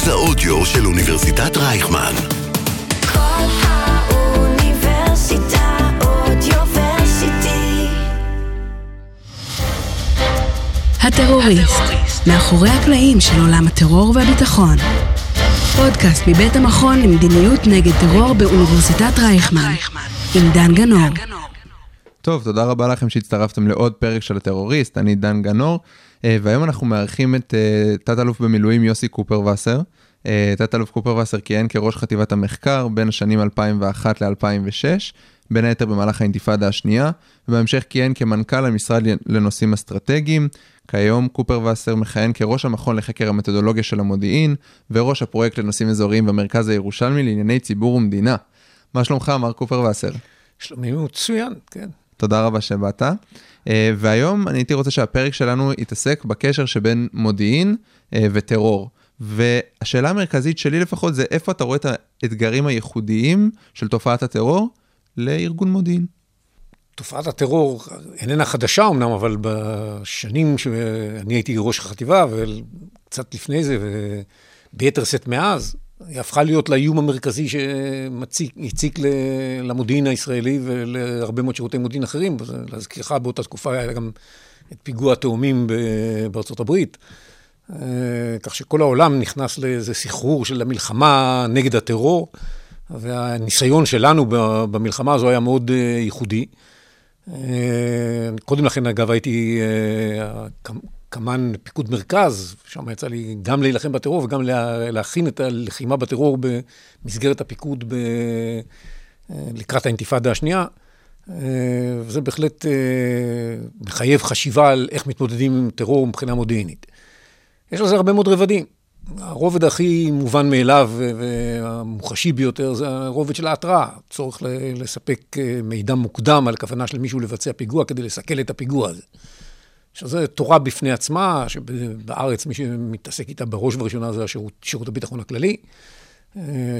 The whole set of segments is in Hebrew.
מרכז האודיו של אוניברסיטת רייכמן. כל האוניברסיטה אודיוורסיטי. הטרוריסט, מאחורי הקלעים של עולם הטרור והביטחון. פודקאסט מבית המכון למדיניות נגד טרור באוניברסיטת רייכמן, עם דן גנור. טוב, תודה רבה לכם שהצטרפתם לעוד פרק של הטרוריסט, אני דן גנור, והיום אנחנו מארחים את אה, תת-אלוף במילואים יוסי קופר וסר. אה, תת-אלוף קופר וסר כיהן כראש חטיבת המחקר בין השנים 2001 ל-2006, בין היתר במהלך האינתיפאדה השנייה, ובהמשך כיהן כמנכ"ל המשרד לנושאים אסטרטגיים. כיום קופר וסר מכהן כראש המכון לחקר המתודולוגיה של המודיעין, וראש הפרויקט לנושאים אזוריים במרכז הירושלמי לענייני ציבור ומדינה. מה שלומך, מר קופר וסר? שלומי מצוין, כן. תודה רבה שבאת. אה, והיום אני הייתי רוצה שהפרק שלנו יתעסק בקשר שבין מודיעין אה, וטרור. והשאלה המרכזית שלי לפחות זה איפה אתה רואה את האתגרים הייחודיים של תופעת הטרור לארגון מודיעין. תופעת הטרור איננה חדשה אמנם, אבל בשנים שאני הייתי ראש החטיבה, וקצת לפני זה, וביתר שאת מאז, היא הפכה להיות לאיום המרכזי שהציק למודיעין הישראלי ולהרבה מאוד שירותי מודיעין אחרים. להזכירך, באותה תקופה היה גם את פיגוע התאומים בארצות הברית. אה, כך שכל העולם נכנס לאיזה סחרור של המלחמה נגד הטרור, והניסיון שלנו במלחמה הזו היה מאוד אה, ייחודי. אה, קודם לכן, אגב, הייתי קמ"ן פיקוד מרכז, שם יצא לי גם להילחם בטרור וגם להכין את הלחימה בטרור במסגרת הפיקוד ב... לקראת האינתיפאדה השנייה. וזה בהחלט מחייב חשיבה על איך מתמודדים עם טרור מבחינה מודיעינית. יש לזה הרבה מאוד רבדים. הרובד הכי מובן מאליו והמוחשי ביותר זה הרובד של ההתראה. צורך לספק מידע מוקדם על כוונה של מישהו לבצע פיגוע כדי לסכל את הפיגוע הזה. שזו תורה בפני עצמה, שבארץ מי שמתעסק איתה בראש ובראשונה זה השירות, שירות הביטחון הכללי,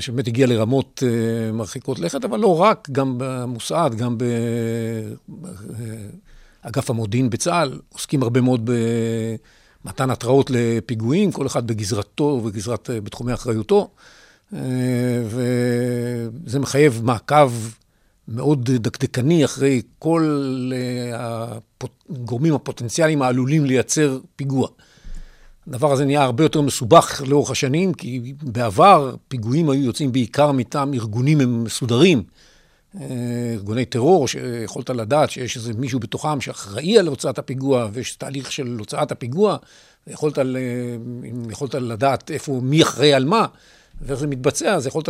שבאמת הגיע לרמות מרחיקות לכת, אבל לא רק, גם במוסד, גם באגף המודיעין בצה"ל, עוסקים הרבה מאוד במתן התראות לפיגועים, כל אחד בגזרתו ובגזרת, בתחומי אחריותו, וזה מחייב מעקב מאוד דקדקני אחרי כל הגורמים הפוטנציאליים העלולים לייצר פיגוע. הדבר הזה נהיה הרבה יותר מסובך לאורך השנים, כי בעבר פיגועים היו יוצאים בעיקר מטעם ארגונים מסודרים, ארגוני טרור, שיכולת לדעת שיש איזה מישהו בתוכם שאחראי על הוצאת הפיגוע, ויש תהליך של הוצאת הפיגוע, ויכולת יכולת לדעת איפה, מי אחראי על מה. ואיך זה מתבצע, אז יכולת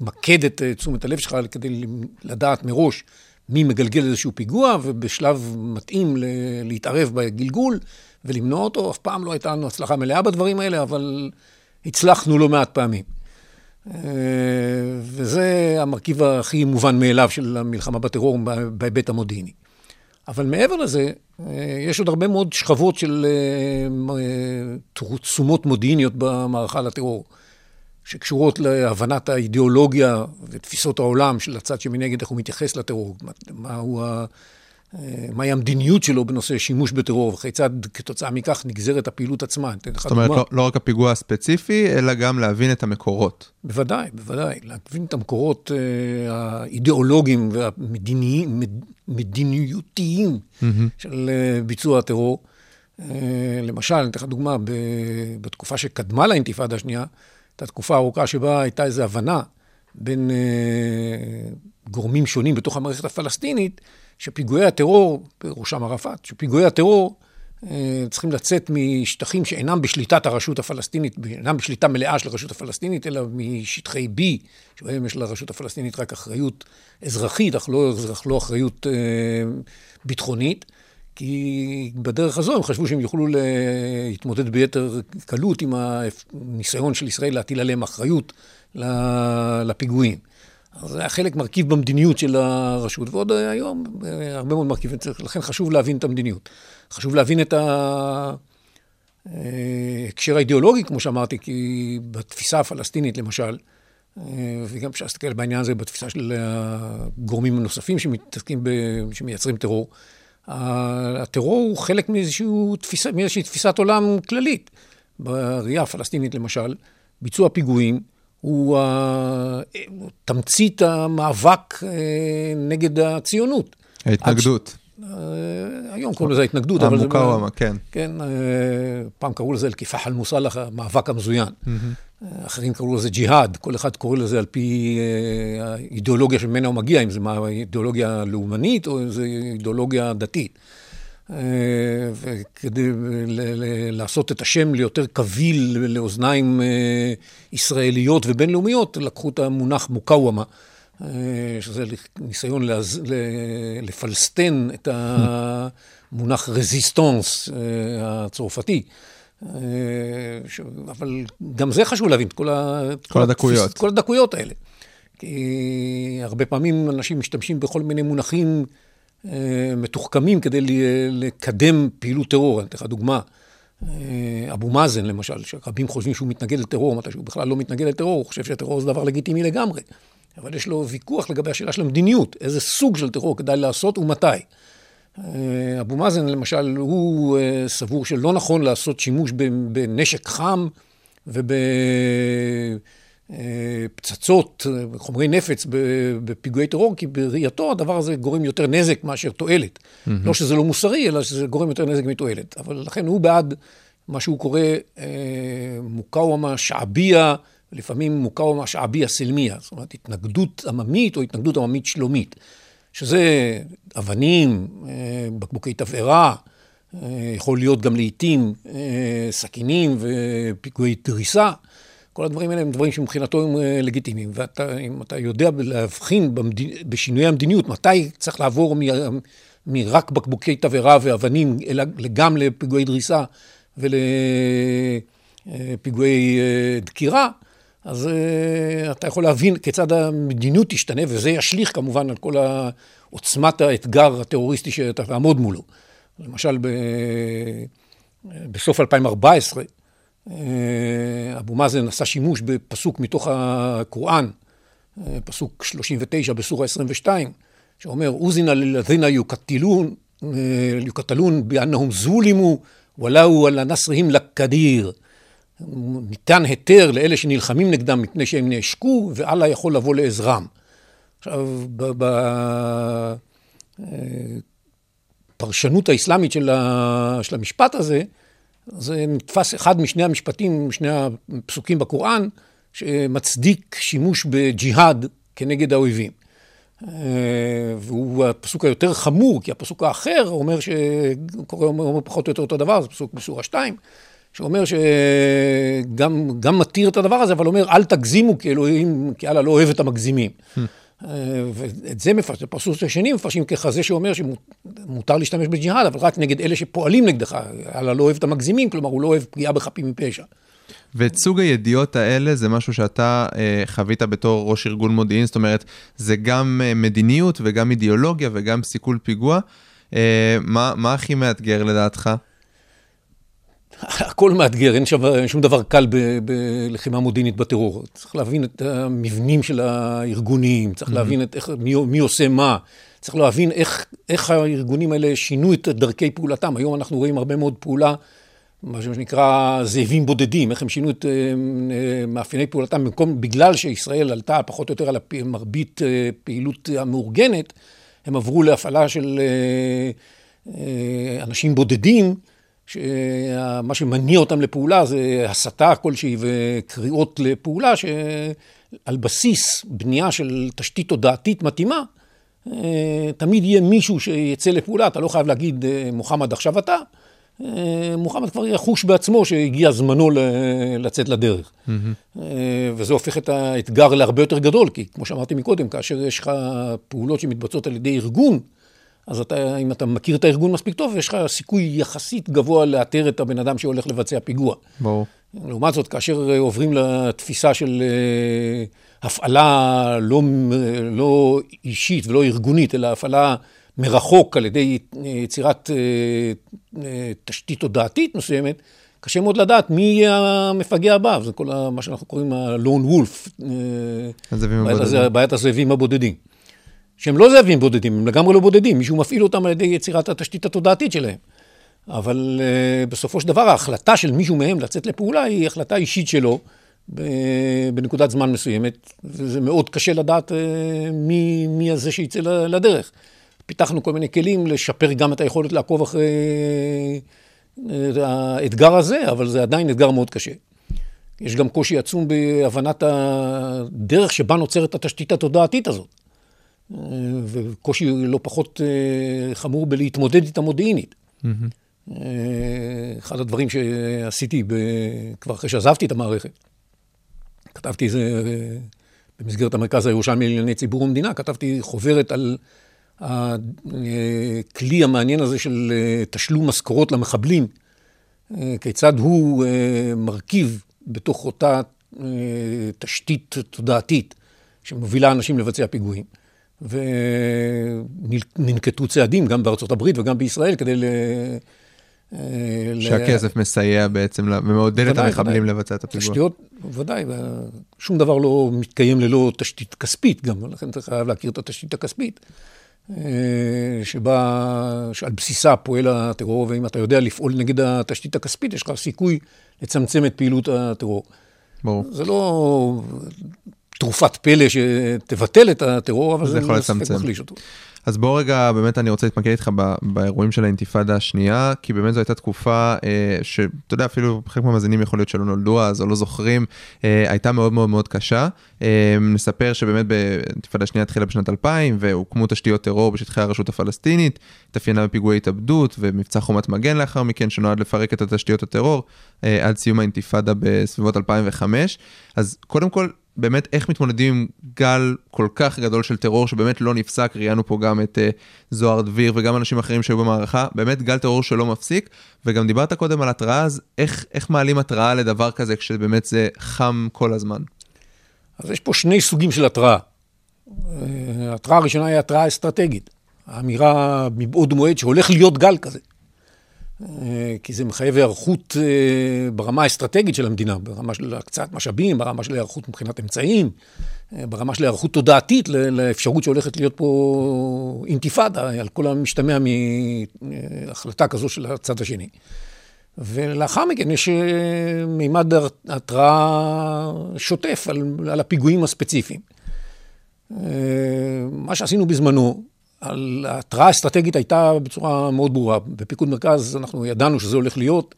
למקד את אה, תשומת הלב שלך כדי לדעת מראש מי מגלגל איזשהו פיגוע, ובשלב מתאים להתערב בגלגול ולמנוע אותו. אף פעם לא הייתה לנו הצלחה מלאה בדברים האלה, אבל הצלחנו לא מעט פעמים. אה, וזה המרכיב הכי מובן מאליו של המלחמה בטרור בהיבט המודיעיני. אבל מעבר לזה, אה, יש עוד הרבה מאוד שכבות של אה, אה, תשומות מודיעיניות במערכה לטרור, שקשורות להבנת האידיאולוגיה ותפיסות העולם של הצד שמנגד, איך הוא מתייחס לטרור, מהו. מהי המדיניות שלו בנושא שימוש בטרור, וכיצד כתוצאה מכך נגזרת הפעילות עצמה. זאת אומרת, לא, לא רק הפיגוע הספציפי, אלא גם להבין את המקורות. בוודאי, בוודאי. להבין את המקורות אה, האידיאולוגיים והמדיניותיים mm-hmm. של אה, ביצוע הטרור. אה, למשל, אני אתן לך דוגמה, בתקופה שקדמה לאינתיפאדה השנייה, הייתה תקופה ארוכה שבה הייתה איזו הבנה בין אה, גורמים שונים בתוך המערכת הפלסטינית, שפיגועי הטרור, בראשם ערפאת, שפיגועי הטרור אה, צריכים לצאת משטחים שאינם בשליטת הרשות הפלסטינית, אינם בשליטה מלאה של הרשות הפלסטינית, אלא משטחי B, שבהם יש לרשות הפלסטינית רק אחריות אזרחית, אך לא, אך לא אחריות אה, ביטחונית. כי בדרך הזו הם חשבו שהם יוכלו להתמודד ביתר קלות עם הניסיון של ישראל להטיל עליהם אחריות לפיגועים. אז זה היה חלק מרכיב במדיניות של הרשות, ועוד היום הרבה מאוד מרכיבים צריך, לכן חשוב להבין את המדיניות. חשוב להבין את ההקשר האידיאולוגי, כמו שאמרתי, כי בתפיסה הפלסטינית, למשל, וגם אפשר להסתכל בעניין הזה בתפיסה של הגורמים הנוספים שמתעסקים, ב... שמייצרים טרור, הטרור הוא חלק תפיסה, מאיזושהי תפיסת עולם כללית. בראייה הפלסטינית למשל, ביצוע פיגועים הוא תמצית המאבק אה, נגד הציונות. ההתנגדות. אה, היום קוראים לזה התנגדות, אבל זה... המוקאוומה, כן. כן, אה, פעם קראו לזה אל-כיפאח אל-מוסלח, המאבק המזוין. אחרים קראו לזה ג'יהאד, כל אחד קורא לזה על פי האידיאולוגיה שממנה הוא מגיע, אם זה מה- אידיאולוגיה לאומנית או אם זה אידיאולוגיה דתית. ל- לעשות את השם ליותר קביל לאוזניים אה, ישראליות ובינלאומיות, לקחו את המונח מוקאוומה, אה, שזה ניסיון להז- לפלסטן את המונח רזיסטונס אה, הצרפתי. אבל גם זה חשוב להבין, כל, ה... כל הדקויות. כל הדקויות האלה. כי הרבה פעמים אנשים משתמשים בכל מיני מונחים מתוחכמים כדי לקדם פעילות טרור. אני אתן לך דוגמה. אה, אבו מאזן, למשל, שרבים חושבים שהוא מתנגד לטרור, מתי שהוא בכלל לא מתנגד לטרור, הוא חושב שטרור זה דבר לגיטימי לגמרי. אבל יש לו ויכוח לגבי השאלה של המדיניות, איזה סוג של טרור כדאי לעשות ומתי. אה, אבו מאזן, למשל, הוא אה, סבור שלא נכון לעשות שימוש בנשק חם ובפצצות, חומרי נפץ בפיגועי טרור, כי בראייתו הדבר הזה גורם יותר נזק מאשר תועלת. לא שזה לא מוסרי, אלא שזה גורם יותר נזק מתועלת. אבל לכן הוא בעד מה שהוא קורא אה, מוקאוומה שעביה, לפעמים מוקאוומה שעביה סלמיה, זאת אומרת התנגדות עממית או התנגדות עממית שלומית. שזה אבנים, אה, בקבוקי תבערה, אה, יכול להיות גם לעיתים אה, סכינים ופיגועי דריסה. כל הדברים האלה הם דברים שמבחינתו הם אה, לגיטימיים. ואם אתה יודע להבחין במדינ... בשינויי המדיניות, מתי צריך לעבור מ... מרק בקבוקי תבערה ואבנים, אלא גם לפיגועי דריסה ולפיגועי אה, דקירה, אז אתה יכול להבין כיצד המדיניות תשתנה, וזה ישליך כמובן על כל עוצמת האתגר הטרוריסטי שאתה תעמוד מולו. למשל, ב... בסוף 2014, uh, אבו מאזן עשה שימוש בפסוק מתוך הקוראן, uh, פסוק 39 בסורה 22, שאומר, אוזינה ללזינה יוקטלון, uh, יוקטלון באנהם זולימו, ולאו על הנסרהם לקדיר. ניתן היתר לאלה שנלחמים נגדם מפני שהם נעשקו, ואללה יכול לבוא לעזרם. עכשיו, בפרשנות האסלאמית של המשפט הזה, זה נתפס אחד משני המשפטים, שני הפסוקים בקוראן, שמצדיק שימוש בג'יהאד כנגד האויבים. והוא הפסוק היותר חמור, כי הפסוק האחר אומר שקורא אומר פחות או יותר אותו דבר, זה פסוק בסורה 2, שאומר שגם מתיר את הדבר הזה, אבל אומר, אל תגזימו כי אלוהים, כי אללה לא אוהב את המגזימים. ואת זה מפרשים, הפסוק השני מפרשים ככזה שאומר שמותר להשתמש בג'יהאד, אבל רק נגד אלה שפועלים נגדך. אללה לא אוהב את המגזימים, כלומר, הוא לא אוהב פגיעה בחפים מפשע. ואת סוג הידיעות האלה זה משהו שאתה אה, חווית בתור ראש ארגון מודיעין, זאת אומרת, זה גם אה, מדיניות וגם אידיאולוגיה וגם סיכול פיגוע. אה, מה, מה הכי מאתגר לדעתך? הכל מאתגר, אין שם שום דבר קל בלחימה מודיעינית בטרור. צריך להבין את המבנים של הארגונים, צריך להבין את איך, מי, מי עושה מה, צריך להבין איך, איך הארגונים האלה שינו את דרכי פעולתם. היום אנחנו רואים הרבה מאוד פעולה, מה שנקרא זאבים בודדים, איך הם שינו את מאפייני פעולתם, במקום, בגלל שישראל עלתה פחות או יותר על מרבית פעילות המאורגנת, הם עברו להפעלה של אנשים בודדים, שמה שמניע אותם לפעולה זה הסתה כלשהי וקריאות לפעולה שעל בסיס בנייה של תשתית תודעתית מתאימה, תמיד יהיה מישהו שיצא לפעולה, אתה לא חייב להגיד מוחמד עכשיו אתה, מוחמד כבר יחוש בעצמו שהגיע זמנו לצאת לדרך. Mm-hmm. וזה הופך את האתגר להרבה יותר גדול, כי כמו שאמרתי מקודם, כאשר יש לך פעולות שמתבצעות על ידי ארגון, אז אתה, אם אתה מכיר את הארגון מספיק טוב, יש לך סיכוי יחסית גבוה לאתר את הבן אדם שהולך לבצע פיגוע. ברור. לעומת זאת, כאשר עוברים לתפיסה של הפעלה לא, לא אישית ולא ארגונית, אלא הפעלה מרחוק על ידי יצירת תשתית תודעתית מסוימת, קשה מאוד לדעת מי יהיה המפגע הבא, זה כל מה שאנחנו קוראים ה-lone wolf, בעיית הזאבים הבודדים. שהם לא זאבים בודדים, הם לגמרי לא בודדים, מישהו מפעיל אותם על ידי יצירת התשתית התודעתית שלהם. אבל אה, בסופו של דבר ההחלטה של מישהו מהם לצאת לפעולה היא החלטה אישית שלו בנקודת זמן מסוימת, וזה מאוד קשה לדעת אה, מי, מי הזה שיצא לדרך. פיתחנו כל מיני כלים לשפר גם את היכולת לעקוב אחרי אה, האתגר הזה, אבל זה עדיין אתגר מאוד קשה. יש גם קושי עצום בהבנת הדרך שבה נוצרת התשתית התודעתית הזאת. אה, וקושי לא פחות אה, חמור בלהתמודד איתה מודיעינית. אה, אחד הדברים שעשיתי ב... כבר אחרי שעזבתי את המערכת, כתבתי איזה, במסגרת המרכז הירושלמי לענייני ציבור ומדינה, כתבתי חוברת על הכלי המעניין הזה של תשלום משכורות למחבלים, כיצד הוא מרכיב בתוך אותה תשתית תודעתית שמובילה אנשים לבצע פיגועים. וננקטו צעדים גם בארצות הברית וגם בישראל כדי ל... אה, ל- שהכסף מסייע בעצם ל- ומעודד את המחבלים. לבצע את הפיגוע. תשתיות, ודאי, שום דבר לא מתקיים ללא תשתית כספית גם, לכן אתה חייב להכיר את התשתית הכספית, אה, שבה, שעל בסיסה פועל הטרור, ואם אתה יודע לפעול נגד התשתית הכספית, יש לך סיכוי לצמצם את פעילות הטרור. ברור. זה לא תרופת פלא שתבטל את הטרור, אבל זה זה יכול ספק לצמצם. מחליש אותו. אז בוא רגע, באמת אני רוצה להתמקד איתך באירועים של האינתיפאדה השנייה, כי באמת זו הייתה תקופה אה, שאתה יודע, אפילו חלק מהמאזינים יכול להיות שלא נולדו אז או לא זוכרים, אה, הייתה מאוד מאוד מאוד קשה. אה, נספר שבאמת באינתיפאדה השנייה התחילה בשנת 2000, והוקמו תשתיות טרור בשטחי הרשות הפלסטינית, התאפיינה בפיגועי התאבדות ומבצע חומת מגן לאחר מכן, שנועד לפרק את התשתיות הטרור עד סיום האינתיפאדה בסביבות 2005. אז קודם כל, באמת איך מתמודדים עם גל כל כך גדול של טרור שבאמת לא נפסק, ראיינו פה גם את uh, זוהר דביר וגם אנשים אחרים שהיו במערכה, באמת גל טרור שלא מפסיק, וגם דיברת קודם על התראה, אז איך, איך מעלים התראה לדבר כזה כשבאמת זה חם כל הזמן? אז יש פה שני סוגים של התראה. אה, ההתראה הראשונה היא התראה אסטרטגית. האמירה מבעוד מועד שהולך להיות גל כזה. אה, כי זה מחייב היערכות אה, ברמה האסטרטגית של המדינה, ברמה של הקצאת משאבים, ברמה של היערכות מבחינת אמצעים, אה, ברמה של היערכות תודעתית לאפשרות שהולכת להיות פה אינתיפאדה, על כל המשתמע מהחלטה כזו של הצד השני. ולאחר מכן יש מימד התראה שוטף על, על הפיגועים הספציפיים. מה שעשינו בזמנו, על ההתראה האסטרטגית הייתה בצורה מאוד ברורה. בפיקוד מרכז אנחנו ידענו שזה הולך להיות,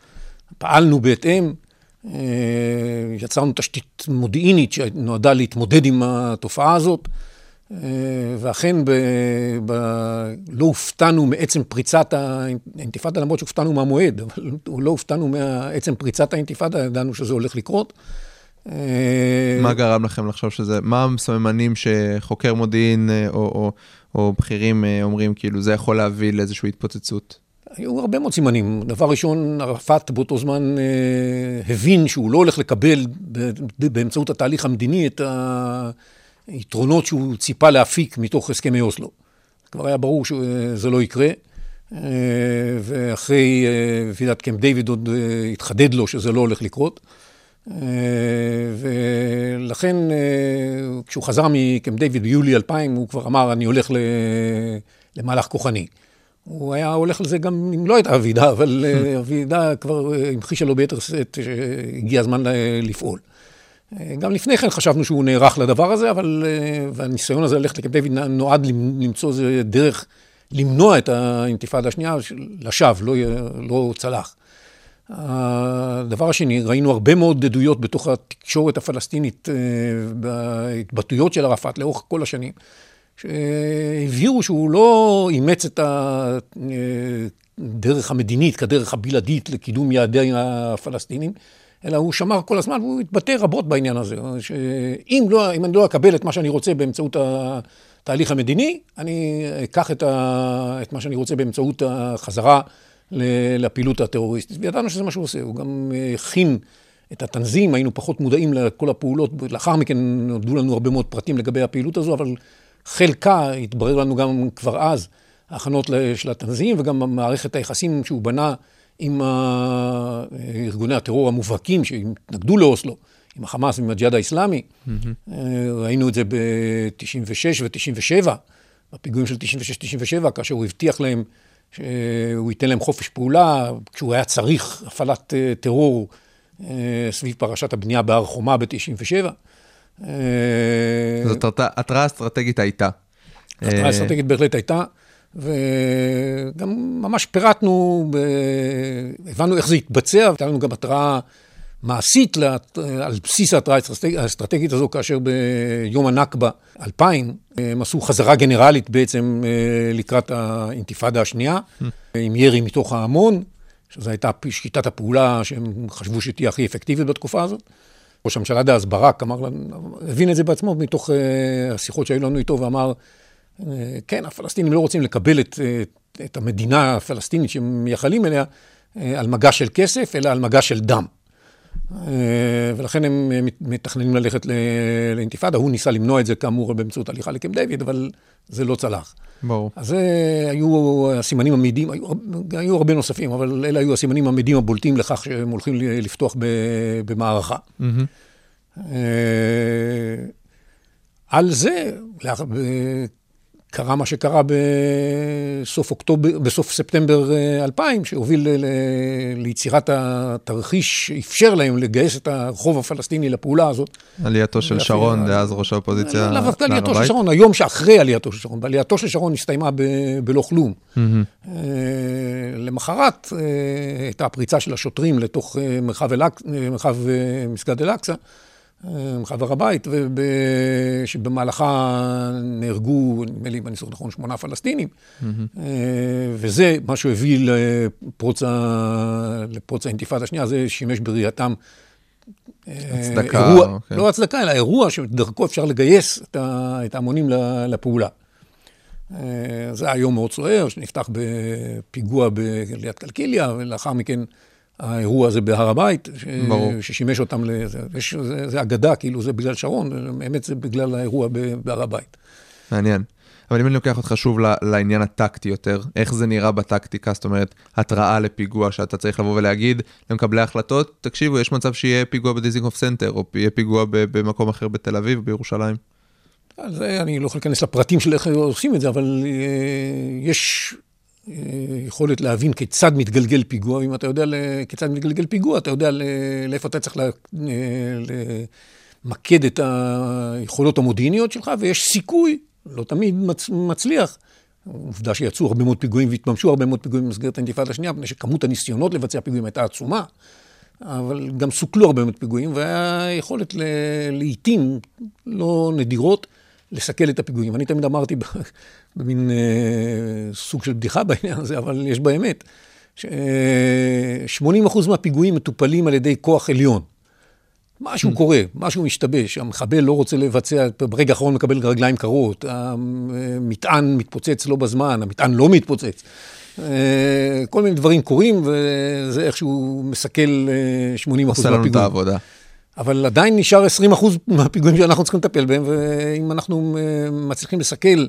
פעלנו בהתאם, אה, יצרנו תשתית מודיעינית שנועדה להתמודד עם התופעה הזאת, אה, ואכן ב, ב, לא הופתענו מעצם פריצת האינתיפאדה, למרות שהופתענו מהמועד, אבל לא הופתענו מעצם פריצת האינתיפאדה, ידענו שזה הולך לקרות. אה, מה גרם לכם לחשוב שזה, מה הסממנים שחוקר מודיעין או, או, או בכירים אה, אומרים, כאילו זה יכול להביא לאיזושהי התפוצצות? היו הרבה מאוד סימנים. דבר ראשון, ערפאת באותו זמן אה, הבין שהוא לא הולך לקבל באמצעות התהליך המדיני את היתרונות שהוא ציפה להפיק מתוך הסכמי אוסלו. כבר היה ברור שזה לא יקרה, אה, ואחרי אה, ועידת קמפ דיוויד עוד אה, התחדד לו שזה לא הולך לקרות. אה, ולכן, אה, כשהוא חזר מקמפ דיוויד ביולי 2000, הוא כבר אמר, אני הולך למהלך כוחני. הוא היה הולך לזה גם אם לא הייתה הוועידה, אבל אה, הוועידה כבר אה, המחישה לו ביתר שאת שהגיע הזמן לפעול. אה, גם לפני כן חשבנו שהוא נערך לדבר הזה, אבל, אה, והניסיון הזה ללכת לקמפ דיוויד נועד למ- למצוא איזה דרך למנוע את האינתיפאדה השנייה, לשווא, לא, לא צלח. הדבר השני, ראינו הרבה מאוד עדויות בתוך התקשורת הפלסטינית, אה, בהתבטאויות של ערפאת לאורך כל השנים, שהבהירו שהוא לא אימץ את הדרך המדינית כדרך הבלעדית לקידום יעדי הפלסטינים, אלא הוא שמר כל הזמן, והוא התבטא רבות בעניין הזה, שאם לא, אני לא אקבל את מה שאני רוצה באמצעות התהליך המדיני, אני אקח את, ה, את מה שאני רוצה באמצעות החזרה לפעילות הטרוריסטית. וידענו שזה מה שהוא עושה, הוא גם הכין את התנזים, היינו פחות מודעים לכל הפעולות, לאחר מכן נולדו לנו הרבה מאוד פרטים לגבי הפעילות הזו, אבל חלקה התברר לנו גם כבר אז, ההכנות של התנזים וגם מערכת היחסים שהוא בנה עם ארגוני הטרור המובהקים שהתנגדו לאוסלו, עם החמאס ועם הג'יהאד האיסלאמי. Mm-hmm. ראינו את זה ב-96 ו-97, בפיגועים של 96-97, כאשר הוא הבטיח להם שהוא ייתן להם חופש פעולה, כשהוא היה צריך הפעלת אה, טרור אה, סביב פרשת הבנייה בהר חומה ב-97. זאת התראה- אסטרטגית הייתה. התראה אה, אסטרטגית בהחלט הייתה, וגם ממש פירטנו, הבנו איך זה יתבצע, והייתה לנו גם התראה מעשית לת- על בסיס ההתראה האסטרטג- האסטרטגית הזו, כאשר ביום הנכבה 2000, הם עשו חזרה גנרלית בעצם אה, לקראת האינתיפאדה השנייה, עם ירי מתוך ההמון, שזו הייתה שיטת הפעולה שהם חשבו שתהיה הכי אפקטיבית בתקופה הזאת. ראש הממשלה דאז, ברק, אמר הבין את זה בעצמו מתוך אה, השיחות שהיו לנו איתו, ואמר, אה, כן, הפלסטינים לא רוצים לקבל את, אה, את המדינה הפלסטינית שהם מייחלים אליה אה, על מגע של כסף, אלא על מגע של דם. אה, ולכן הם אה, מת- מתכננים ללכת לאינתיפאדה. הוא ניסה למנוע את זה כאמור באמצעות הליכה לקמפ דיוויד, אבל זה לא צלח. ברור. אז זה היו הסימנים המעידים, היו, היו הרבה נוספים, אבל אלה היו הסימנים המעידים הבולטים לכך שהם הולכים לפתוח ב, במערכה. אה, על זה קרה מה שקרה בסוף אוקטובר, בסוף ספטמבר אה, 2000, שהוביל ל- ליצירת התרחיש שאפשר להם לגייס את הרחוב הפלסטיני לפעולה הזאת. עלייתו של שרון, דאז ראש האופוזיציה לאו דווקא להר עלייתו של הבית. שרון, היום שאחרי עלייתו של שרון. בעלייתו של שרון הסתיימה ב- בלא כלום. מהמם. אה, למחרת אה, הייתה הפריצה של השוטרים לתוך אה, מרחב, אל מרחב אה, מסגד אל-אקצא, אה, מרחב הר הבית, שבמהלכה נהרגו, נדמה לי, אם אני זוכר נכון, שמונה פלסטינים. אה, וזה מה שהביא לפרוץ, ה... לפרוץ האינתיפאדה השנייה, זה שימש בראייתם. אה, הצדקה, אירוע, אוקיי. לא הצדקה, אלא אירוע שדרכו אפשר לגייס את ה- את ההמונים לפעולה. זה היה יום מאוד סוער, שנפתח בפיגוע ב- ליד קלקיליה, ולאחר מכן האירוע הזה בהר הבית, ש... ששימש אותם, לזה. יש- זה, זה אגדה, כאילו זה בגלל שרון, באמת זה בגלל האירוע בהר הבית. מעניין. אבל אם אני לוקח אותך שוב לעניין הטקטי יותר, איך זה נראה בטקטיקה, זאת אומרת, התראה לפיגוע שאתה צריך לבוא ולהגיד למקבלי ההחלטות, תקשיבו, יש מצב שיהיה פיגוע בדיזינגוף סנטר, או יהיה פיגוע במקום אחר בתל אביב, בירושלים. על זה אני לא יכול להיכנס לפרטים של איך עושים את זה, אבל אה, יש יכולת להבין כיצד מתגלגל פיגוע, ואם אתה יודע כיצד מתגלגל פיגוע, אתה יודע לאיפה אתה צריך אה, למקד את היכולות המודיעיניות שלך, ויש סיכוי, לא תמיד מצ- מצליח. עובדה שיצאו הרבה מאוד פיגועים והתממשו הרבה מאוד פיגועים במסגרת האינתיפאדה השנייה, מפני שכמות הניסיונות לבצע פיגועים הייתה עצומה. אבל גם סוכלו הרבה מאוד פיגועים, והיה יכולת לעיתים לא נדירות לסכל את הפיגועים. אני תמיד אמרתי במין אה, סוג של בדיחה בעניין הזה, אבל יש בה אמת, ש-80% מהפיגועים מטופלים על ידי כוח עליון. משהו קורה, משהו משתבש, המחבל לא רוצה לבצע, ברגע האחרון מקבל רגליים קרות, המטען מתפוצץ לא בזמן, המטען לא מתפוצץ. אה, כל מיני דברים קורים, וזה איכשהו מסכל אה, 80% עושה לנו את מהפיגועים. העבודה. אבל עדיין נשאר 20% מהפיגועים שאנחנו צריכים לטפל בהם, ואם אנחנו אה, מצליחים לסכל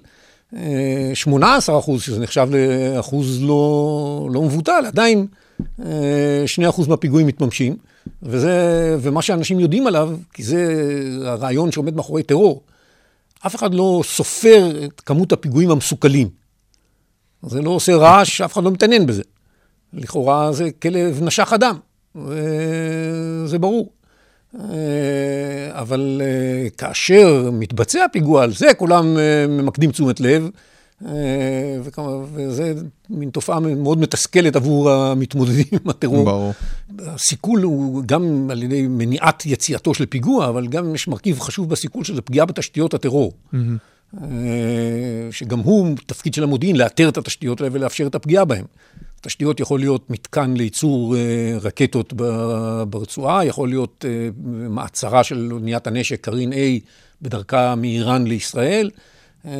אה, 18%, שזה נחשב לאחוז לא, לא מבוטל, עדיין אה, 2% מהפיגועים מתממשים, וזה, ומה שאנשים יודעים עליו, כי זה הרעיון שעומד מאחורי טרור, אף אחד לא סופר את כמות הפיגועים המסוכלים. זה לא עושה רעש, אף אחד לא מתעניין בזה. לכאורה זה כלב נשך אדם, וזה ברור. אה, אבל אה, כאשר מתבצע פיגוע על זה, כולם אה, ממקדים תשומת לב, וזה מין תופעה מאוד מתסכלת עבור המתמודדים עם הטרור. ברור. הסיכול הוא גם על ידי מניעת יציאתו של פיגוע, אבל גם יש מרכיב חשוב בסיכול שזה פגיעה בתשתיות הטרור. שגם הוא תפקיד של המודיעין, לאתר את התשתיות האלה ולאפשר את הפגיעה בהן. תשתיות יכול להיות מתקן לייצור אה, רקטות ברצועה, יכול להיות אה, מעצרה של אוניית הנשק קרין A בדרכה מאיראן לישראל, אה,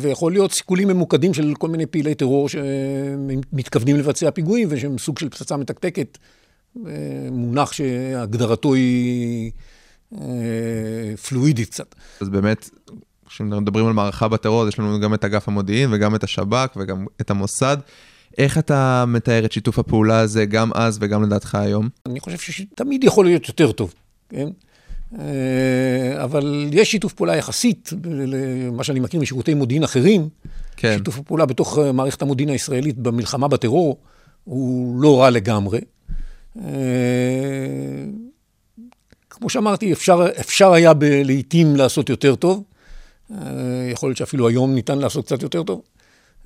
ויכול להיות סיכולים ממוקדים של כל מיני פעילי טרור שמתכוונים לבצע פיגועים ושהם סוג של פצצה מתקתקת, מונח שהגדרתו היא פלואידית קצת. אז באמת, כשמדברים על מערכה בטרור, אז יש לנו גם את אגף המודיעין וגם את השב"כ וגם את המוסד. איך אתה מתאר את שיתוף הפעולה הזה גם אז וגם לדעתך היום? אני חושב שתמיד יכול להיות יותר טוב, כן? אה, אבל יש שיתוף פעולה יחסית, למה שאני מכיר משירותי מודיעין אחרים, כן. שיתוף הפעולה בתוך אה, מערכת המודיעין הישראלית במלחמה בטרור הוא לא רע לגמרי. אה, כמו שאמרתי, אפשר, אפשר היה לעיתים לעשות יותר טוב. יכול להיות שאפילו היום ניתן לעשות קצת יותר טוב.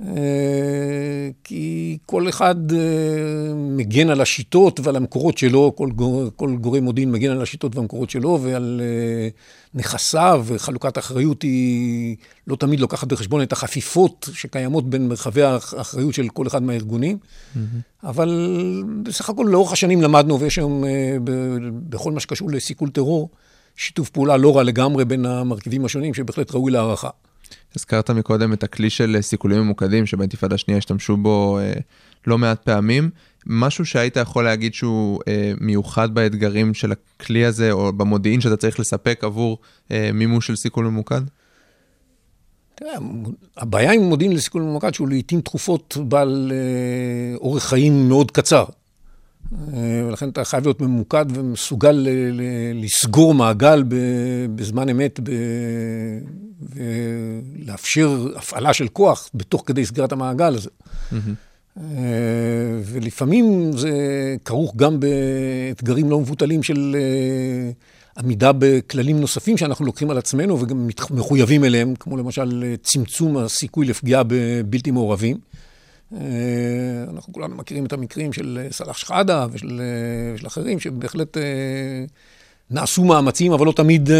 אה, כי כל אחד אה, מגן על השיטות ועל המקורות שלו, כל, גור, כל גורם מודיעין מגן על השיטות והמקורות שלו ועל אה, נכסיו, וחלוקת האחריות היא לא תמיד לוקחת בחשבון את החפיפות שקיימות בין מרחבי האחריות של כל אחד מהארגונים. אבל בסך הכל לאורך השנים למדנו, ויש היום בכל מה שקשור לסיכול טרור, שיתוף פעולה לא רע לגמרי בין המרכיבים השונים, שבהחלט ראוי להערכה. הזכרת מקודם את הכלי של אה, סיכולים ממוקדים, שבאינתיפאדה השנייה השתמשו בו אה, לא מעט פעמים. משהו שהיית יכול להגיד שהוא אה, מיוחד באתגרים של הכלי הזה, או במודיעין שאתה צריך לספק עבור אה, מימוש של סיכול ממוקד? תראה, הבעיה עם מודיעין לסיכול ממוקד שהוא לעיתים תכופות בעל אה, אורך חיים מאוד קצר. אה, ולכן אתה חייב להיות ממוקד ומסוגל ל- ל- לסגור מעגל ב- בזמן אמת ולאפשר הפעלה של כוח בתוך כדי סגירת המעגל הזה. אה, ולפעמים זה כרוך גם באתגרים לא מבוטלים של אה, עמידה בכללים נוספים שאנחנו לוקחים על עצמנו וגם מחויבים אליהם, כמו למשל צמצום הסיכוי לפגיעה בבלתי מעורבים. אה, אנחנו כולנו מכירים את המקרים של אה, סלאח שחאדה ושל, אה, ושל אחרים, שבהחלט נעשו מאמצים, אבל לא תמיד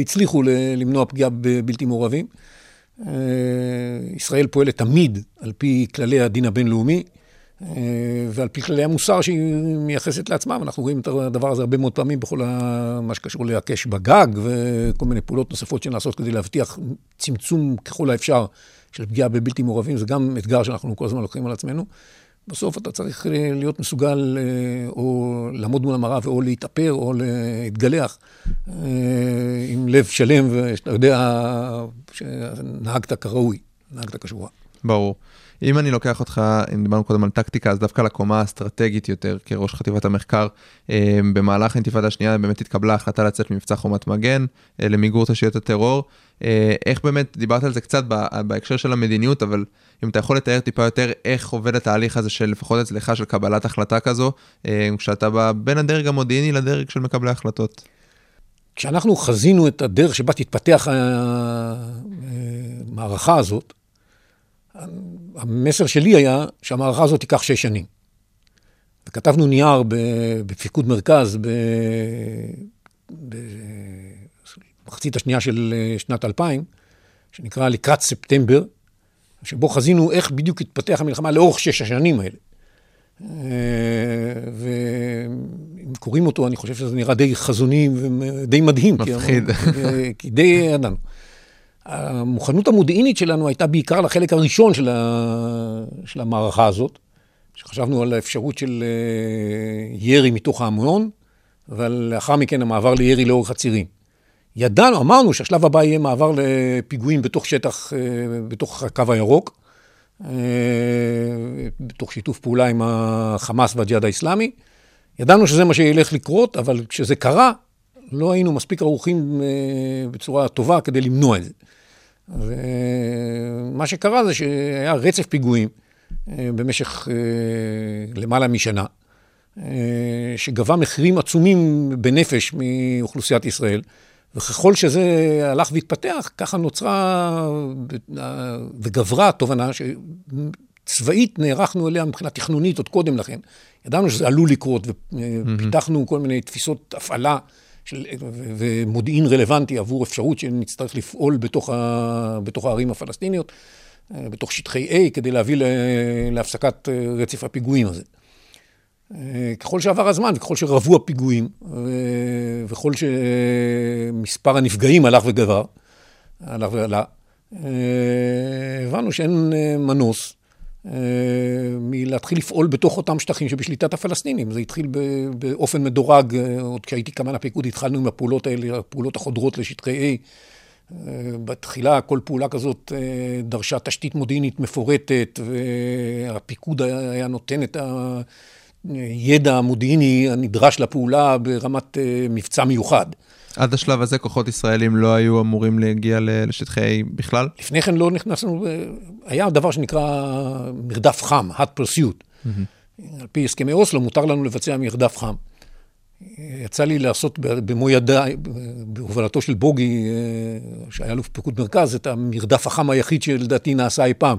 הצליחו למנוע פגיעה בבלתי מעורבים. ישראל פועלת תמיד על פי כללי הדין הבינלאומי ועל פי כללי המוסר שהיא מייחסת לעצמה, ואנחנו רואים את הדבר הזה הרבה מאוד פעמים בכל מה שקשור להקש בגג וכל מיני פעולות נוספות שנעשות כדי להבטיח צמצום ככל האפשר של פגיעה בבלתי מעורבים, זה גם אתגר שאנחנו כל הזמן לוקחים על עצמנו. בסוף אתה צריך אה, להיות מסוגל אה, או לעמוד מול המראה ואו להתאפר או להתגלח אה, עם לב שלם ושאתה יודע שנהגת כראוי, נהגת כשורה. ברור. אם אני לוקח אותך, אם דיברנו קודם על טקטיקה, אז דווקא לקומה האסטרטגית יותר, כראש חטיבת המחקר, אה, במהלך האינתיפאדה השנייה באמת התקבלה החלטה לצאת ממבצע חומת מגן אה, למיגור תשתיות הטרור. אה, איך באמת, דיברת על זה קצת בהקשר של המדיניות, אבל אם אתה יכול לתאר טיפה יותר איך עובד התהליך הזה של לפחות אצלך של קבלת החלטה כזו, כשאתה בא בין הדרג המודיעיני לדרג של מקבלי ההחלטות. כשאנחנו חזינו את הדרך שבה תתפתח המערכה הזאת, המסר שלי היה שהמערכה הזאת תיקח שש שנים. וכתבנו נייר בפיקוד מרכז במחצית השנייה של אה, שנת 2000, שנקרא לקראת ספטמבר, שבו חזינו איך בדיוק התפתח המלחמה לאורך שש השנים האלה. אה, ואם קוראים אותו, אני חושב שזה נראה די חזוני ודי מדהים. מפחיד. כי די ידענו. המוכנות המודיעינית שלנו הייתה בעיקר לחלק הראשון של, ה... של המערכה הזאת, שחשבנו על האפשרות של אה, ירי מתוך ההמון, ולאחר מכן המעבר לירי לאורך הצירים. ידענו, אמרנו שהשלב הבא יהיה מעבר לפיגועים בתוך שטח, אה, בתוך הקו הירוק, אה, בתוך שיתוף פעולה עם החמאס והג'יהאד האיסלאמי. ידענו שזה מה שילך לקרות, אבל כשזה קרה, לא היינו מספיק ערוכים בצורה טובה כדי למנוע את זה. ומה שקרה זה שהיה רצף פיגועים אה, במשך אה, למעלה משנה, אה, שגבה מחירים עצומים בנפש מאוכלוסיית ישראל. וככל שזה הלך והתפתח, ככה נוצרה אה, וגברה התובנה שצבאית נערכנו אליה מבחינה תכנונית עוד קודם לכן. ידענו שזה עלול לקרות, ופיתחנו כל מיני תפיסות הפעלה של, ומודיעין רלוונטי עבור אפשרות שנצטרך לפעול בתוך, ה, בתוך הערים הפלסטיניות, אה, בתוך שטחי A, כדי להביא להפסקת אה, רצף הפיגועים הזה. אה, ככל שעבר הזמן וככל שרבו הפיגועים, וככל שמספר הנפגעים הלך וגבר, הלך ועלה, הבנו שאין מנוס מלהתחיל לפעול בתוך אותם שטחים שבשליטת הפלסטינים. זה התחיל באופן מדורג, אה, עוד כשהייתי קמ"ן הפיקוד התחלנו עם הפעולות האלה, הפעולות החודרות לשטחי A. אה, בתחילה כל פעולה כזאת אה, דרשה תשתית מודיעינית מפורטת, והפיקוד היה נותן את הידע המודיעיני הנדרש לפעולה ברמת אה, מבצע מיוחד. עד השלב הזה כוחות ישראלים לא היו אמורים להגיע לשטחי A בכלל? לפני כן לא נכנסנו, היה דבר שנקרא מרדף חם, hot pursuit. על פי הסכמי אוסלו מותר לנו לבצע מרדף חם. יצא לי לעשות במו ידיי, בהובלתו של בוגי, אה, שהיה אלוף פיקוד מרכז, את המרדף החם היחיד שלדעתי נעשה אי פעם.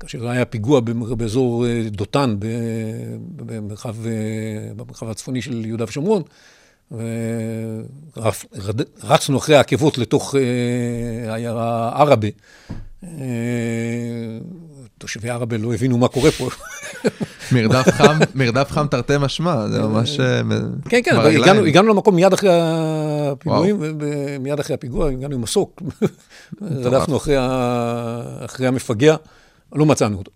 כאשר היה פיגוע באזור אה, דותן, במרחב, אה, במרחב הצפוני של יהודה ושומרון, ורצנו אחרי העקבות לתוך אה, העיירה ערבה. אה, תושבי ערבה לא הבינו מה קורה פה. מרדף חם, מרדף חם תרתי משמע, זה ממש... אה, כן, כן. הגענו, הגענו למקום מיד אחרי הפיגועים, ומיד אחרי הפיגוע הגענו עם מסוק, רדפנו אחרי. אחרי המפגע, לא מצאנו אותו.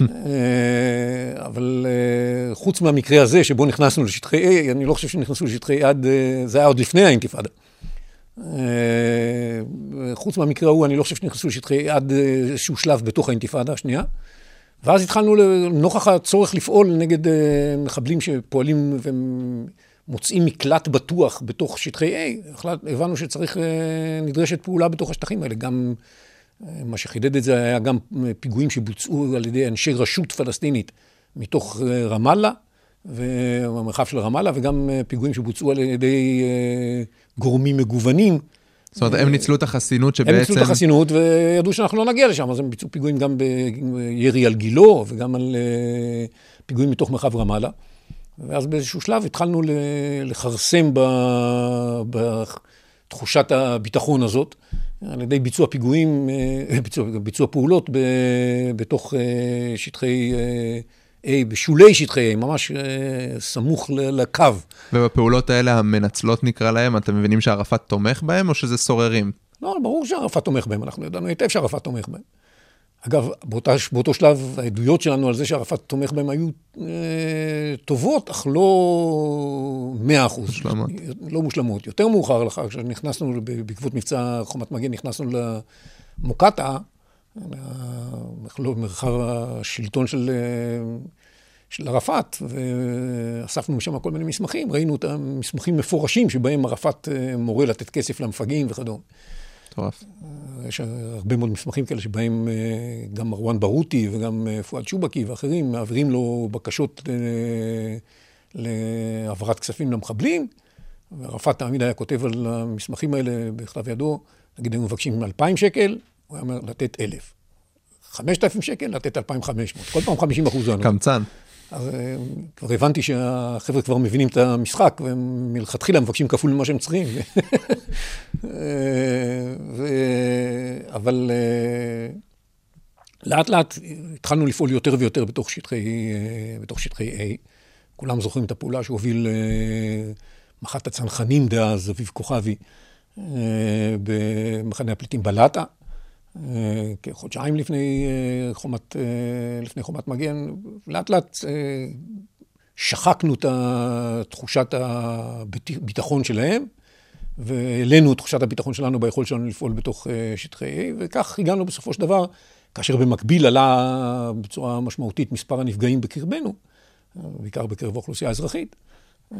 אה, אבל אה, חוץ מהמקרה הזה, שבו נכנסנו לשטחי A, אני לא חושב שנכנסו לשטחי A עד, אה, זה היה עוד לפני האינתיפאדה. חוץ מהמקרה ההוא, אני לא חושב שנכנסו לשטחי A עד איזשהו שלב בתוך האינתיפאדה השנייה. ואז התחלנו, נוכח הצורך לפעול נגד מחבלים שפועלים ומוצאים מקלט בטוח בתוך שטחי A, הבנו שצריך, נדרשת פעולה בתוך השטחים האלה. גם, מה שחידד את זה היה גם פיגועים שבוצעו על ידי אנשי רשות פלסטינית מתוך אה, רמאללה, והמרחב של רמאללה, וגם אה, פיגועים שבוצעו על ידי אה, גורמים מגוונים. זאת אומרת, הם ניצלו את החסינות הם שבעצם... ניצלו את החסינות וידעו שאנחנו לא נגיע לשם, אז הם ביצעו פיגועים גם בירי על גילו וגם על פיגועים מתוך מרחב רמאללה. ואז באיזשהו שלב התחלנו לכרסם בתחושת הביטחון הזאת, על ידי ביצוע פיגועים, אה, ביצוע, ביצוע פעולות ב- בתוך אה, שטחי אה, A, בשולי שטחי A, ממש סמוך לקו. ובפעולות האלה המנצלות נקרא להם, אתם מבינים שערפאת תומך בהם או שזה סוררים? לא, ברור שערפאת תומך בהם, אנחנו ידענו היטב שערפאת תומך בהם. אגב, באותה, באותו שלב, העדויות שלנו על זה שערפאת תומך בהם היו אה, טובות, אך לא מאה אחוז. מושלמות. לא מושלמות. יותר מאוחר לך, כשנכנסנו, בעקבות מבצע חומת מגן, נכנסנו למוקטעה, למרחב השלטון של, אה, של ערפאת, ואספנו משם כל מיני מסמכים, ראינו את המסמכים מפורשים שבהם ערפאת אה, מורה לתת כסף למפגעים וכדומה. מטורף. יש הרבה מאוד מסמכים כאלה שבהם אה, גם מרואן ברוטי וגם אה, פואד שובקי ואחרים מעבירים לו בקשות אה, להעברת כספים למחבלים. וערפאת תמיד היה כותב על המסמכים האלה בכתב ידו, נגיד היינו מבקשים 2,000 שקל, הוא היה אומר לתת 1,000. 5,000 שקל, לתת 2,500. כל פעם 50 אחוז. קמצן. אז אה, כבר הבנתי שהחבר'ה כבר מבינים את המשחק, והם מלכתחילה מבקשים כפול ממה שהם צריכים. אה, ו... אבל אה, לאט לאט התחלנו לפעול יותר ויותר בתוך שטחי, בתוך שטחי A. כולם זוכרים את הפעולה שהוביל מח"ט הצנחנים דאז, אביב כוכבי, במחנה הפליטים בלטה. כחודשיים לפני אה, חומת, אה, לפני חומת מגן, לאט לאט אה, שחקנו את תחושת הביטחון שלהם, והעלינו את תחושת הביטחון שלנו ביכולת שלנו לפעול בתוך שטחי A, וכך הגענו בסופו של דבר, כאשר במקביל עלה בצורה משמעותית מספר הנפגעים בקרבנו, בעיקר בקרב האוכלוסייה האזרחית.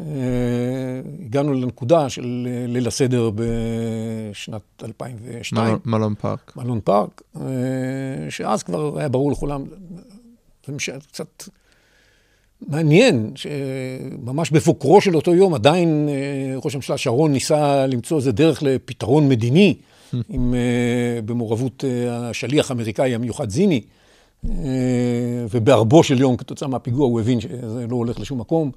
אה, הגענו לנקודה של אה, ליל הסדר בשנת 2002. מל- מלון פארק. מלון פארק, אה, שאז כבר היה ברור לכולם, זה. קצת מעניין, שממש בבוקרו של אותו יום עדיין ראש הממשלה שרון ניסה למצוא איזה דרך לפתרון מדיני, עם, במעורבות השליח האמריקאי המיוחד זיני, ובערבו של יום, כתוצאה מהפיגוע, הוא הבין שזה לא הולך לשום מקום,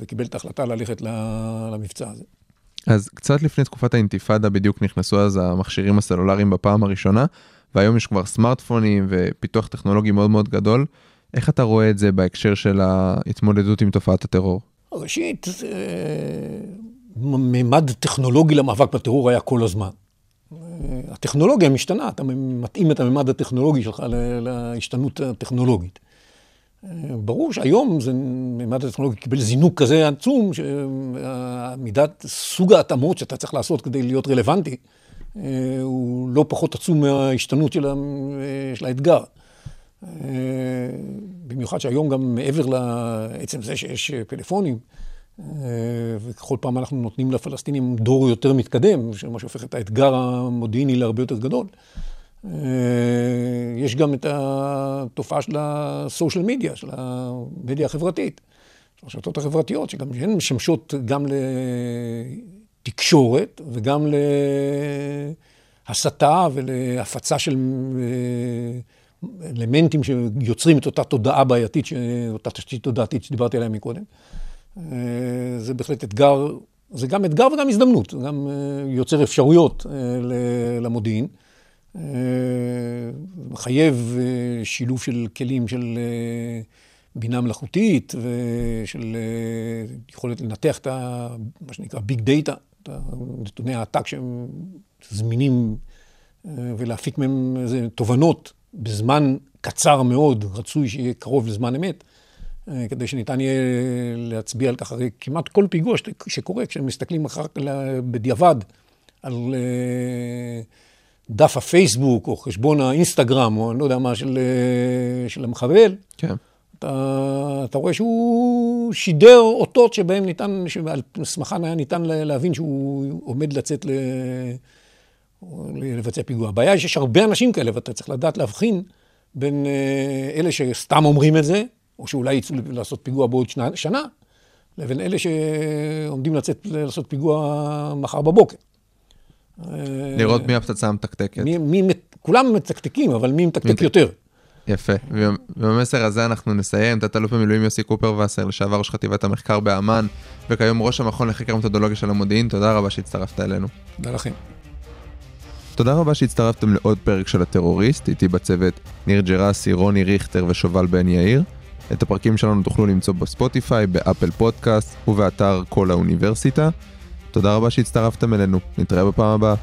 וקיבל את ההחלטה ללכת למבצע הזה. אז קצת לפני תקופת האינתיפאדה בדיוק נכנסו אז המכשירים הסלולריים בפעם הראשונה, והיום יש כבר סמארטפונים ופיתוח טכנולוגי מאוד מאוד גדול. איך אתה רואה את זה בהקשר של ההתמודדות עם תופעת הטרור? ראשית, אה, ממד טכנולוגי למאבק בטרור היה כל הזמן. אה, הטכנולוגיה משתנה, אתה מתאים את הממד הטכנולוגי שלך להשתנות הטכנולוגית. ברור שהיום זה ממד הטכנולוגי קיבל זינוק כזה עצום, שמידת סוג ההתאמות שאתה צריך לעשות כדי להיות רלוונטי, אה, הוא לא פחות עצום מההשתנות של של האתגר. אה, במיוחד שהיום גם מעבר לעצם זה שיש פלאפונים, אה, וככל פעם אנחנו נותנים לפלסטינים דור יותר מתקדם, מה שהופך את האתגר המודיעיני להרבה יותר גדול. אה, יש גם את התופעה של הסושיאל מדיה, של המדיה החברתית, הרשתות החברתיות, שגם הן משמשות גם לתקשורת וגם להסתה ולהפצה של אה, אלמנטים שיוצרים את אותה תודעה בעייתית, אותה תשתית תודעתית שדיברתי עליה מקודם. אה, זה בהחלט אתגר, זה גם אתגר וגם הזדמנות, זה גם יוצר אפשרויות למודיעין. מחייב אה, שילוב של כלים של אה, בינה מלאכותית ושל אה, יכולת לנתח את ה... מה שנקרא ביג דאטה, את נתוני העתק שהם זמינים ולהפיק מהם איזה תובנות בזמן קצר מאוד, רצוי שיהיה קרוב לזמן אמת, כדי שניתן יהיה להצביע על כך. הרי כמעט כל פיגוע שקורה, כשמסתכלים אחר כך בדיעבד על... דף הפייסבוק, או חשבון האינסטגרם, או אני לא יודע מה, של, אה, של המחבל, כן. אתה, אתה רואה שהוא שידר אותות שבהם ניתן, שעל סמכן היה ניתן להבין שהוא עומד לצאת ל... לבצע פיגוע. הבעיה היא שיש הרבה אנשים כאלה, ואתה צריך לדעת להבחין בין אה, אלה שסתם אומרים את זה, או שאולי יצאו לעשות פיגוע בעוד שנה, שנה, לבין אלה שעומדים לצאת לעשות פיגוע מחר בבוקר. לראות מי הפצצה המתקתקת. מי, מי, כולם מתקתקים, אבל מי מתקתק יותר. יפה, ובמסר הזה אנחנו נסיים. תת-אלוף במילואים יוסי קופרווסר, לשעבר ראש חטיבת המחקר באמ"ן, וכיום ראש המכון לחקר המתודולוגיה של המודיעין, תודה רבה שהצטרפת אלינו. תודה לכם. תודה רבה שהצטרפתם לעוד פרק של הטרוריסט, איתי בצוות ניר ג'רסי, רוני ריכטר ושובל בן יאיר. את הפרקים שלנו תוכלו למצוא בספוטיפיי, באפל פודקאסט ובאתר קול האוניברסיטה. תודה רבה שהצטרפתם אלינו, נתראה בפעם הבאה.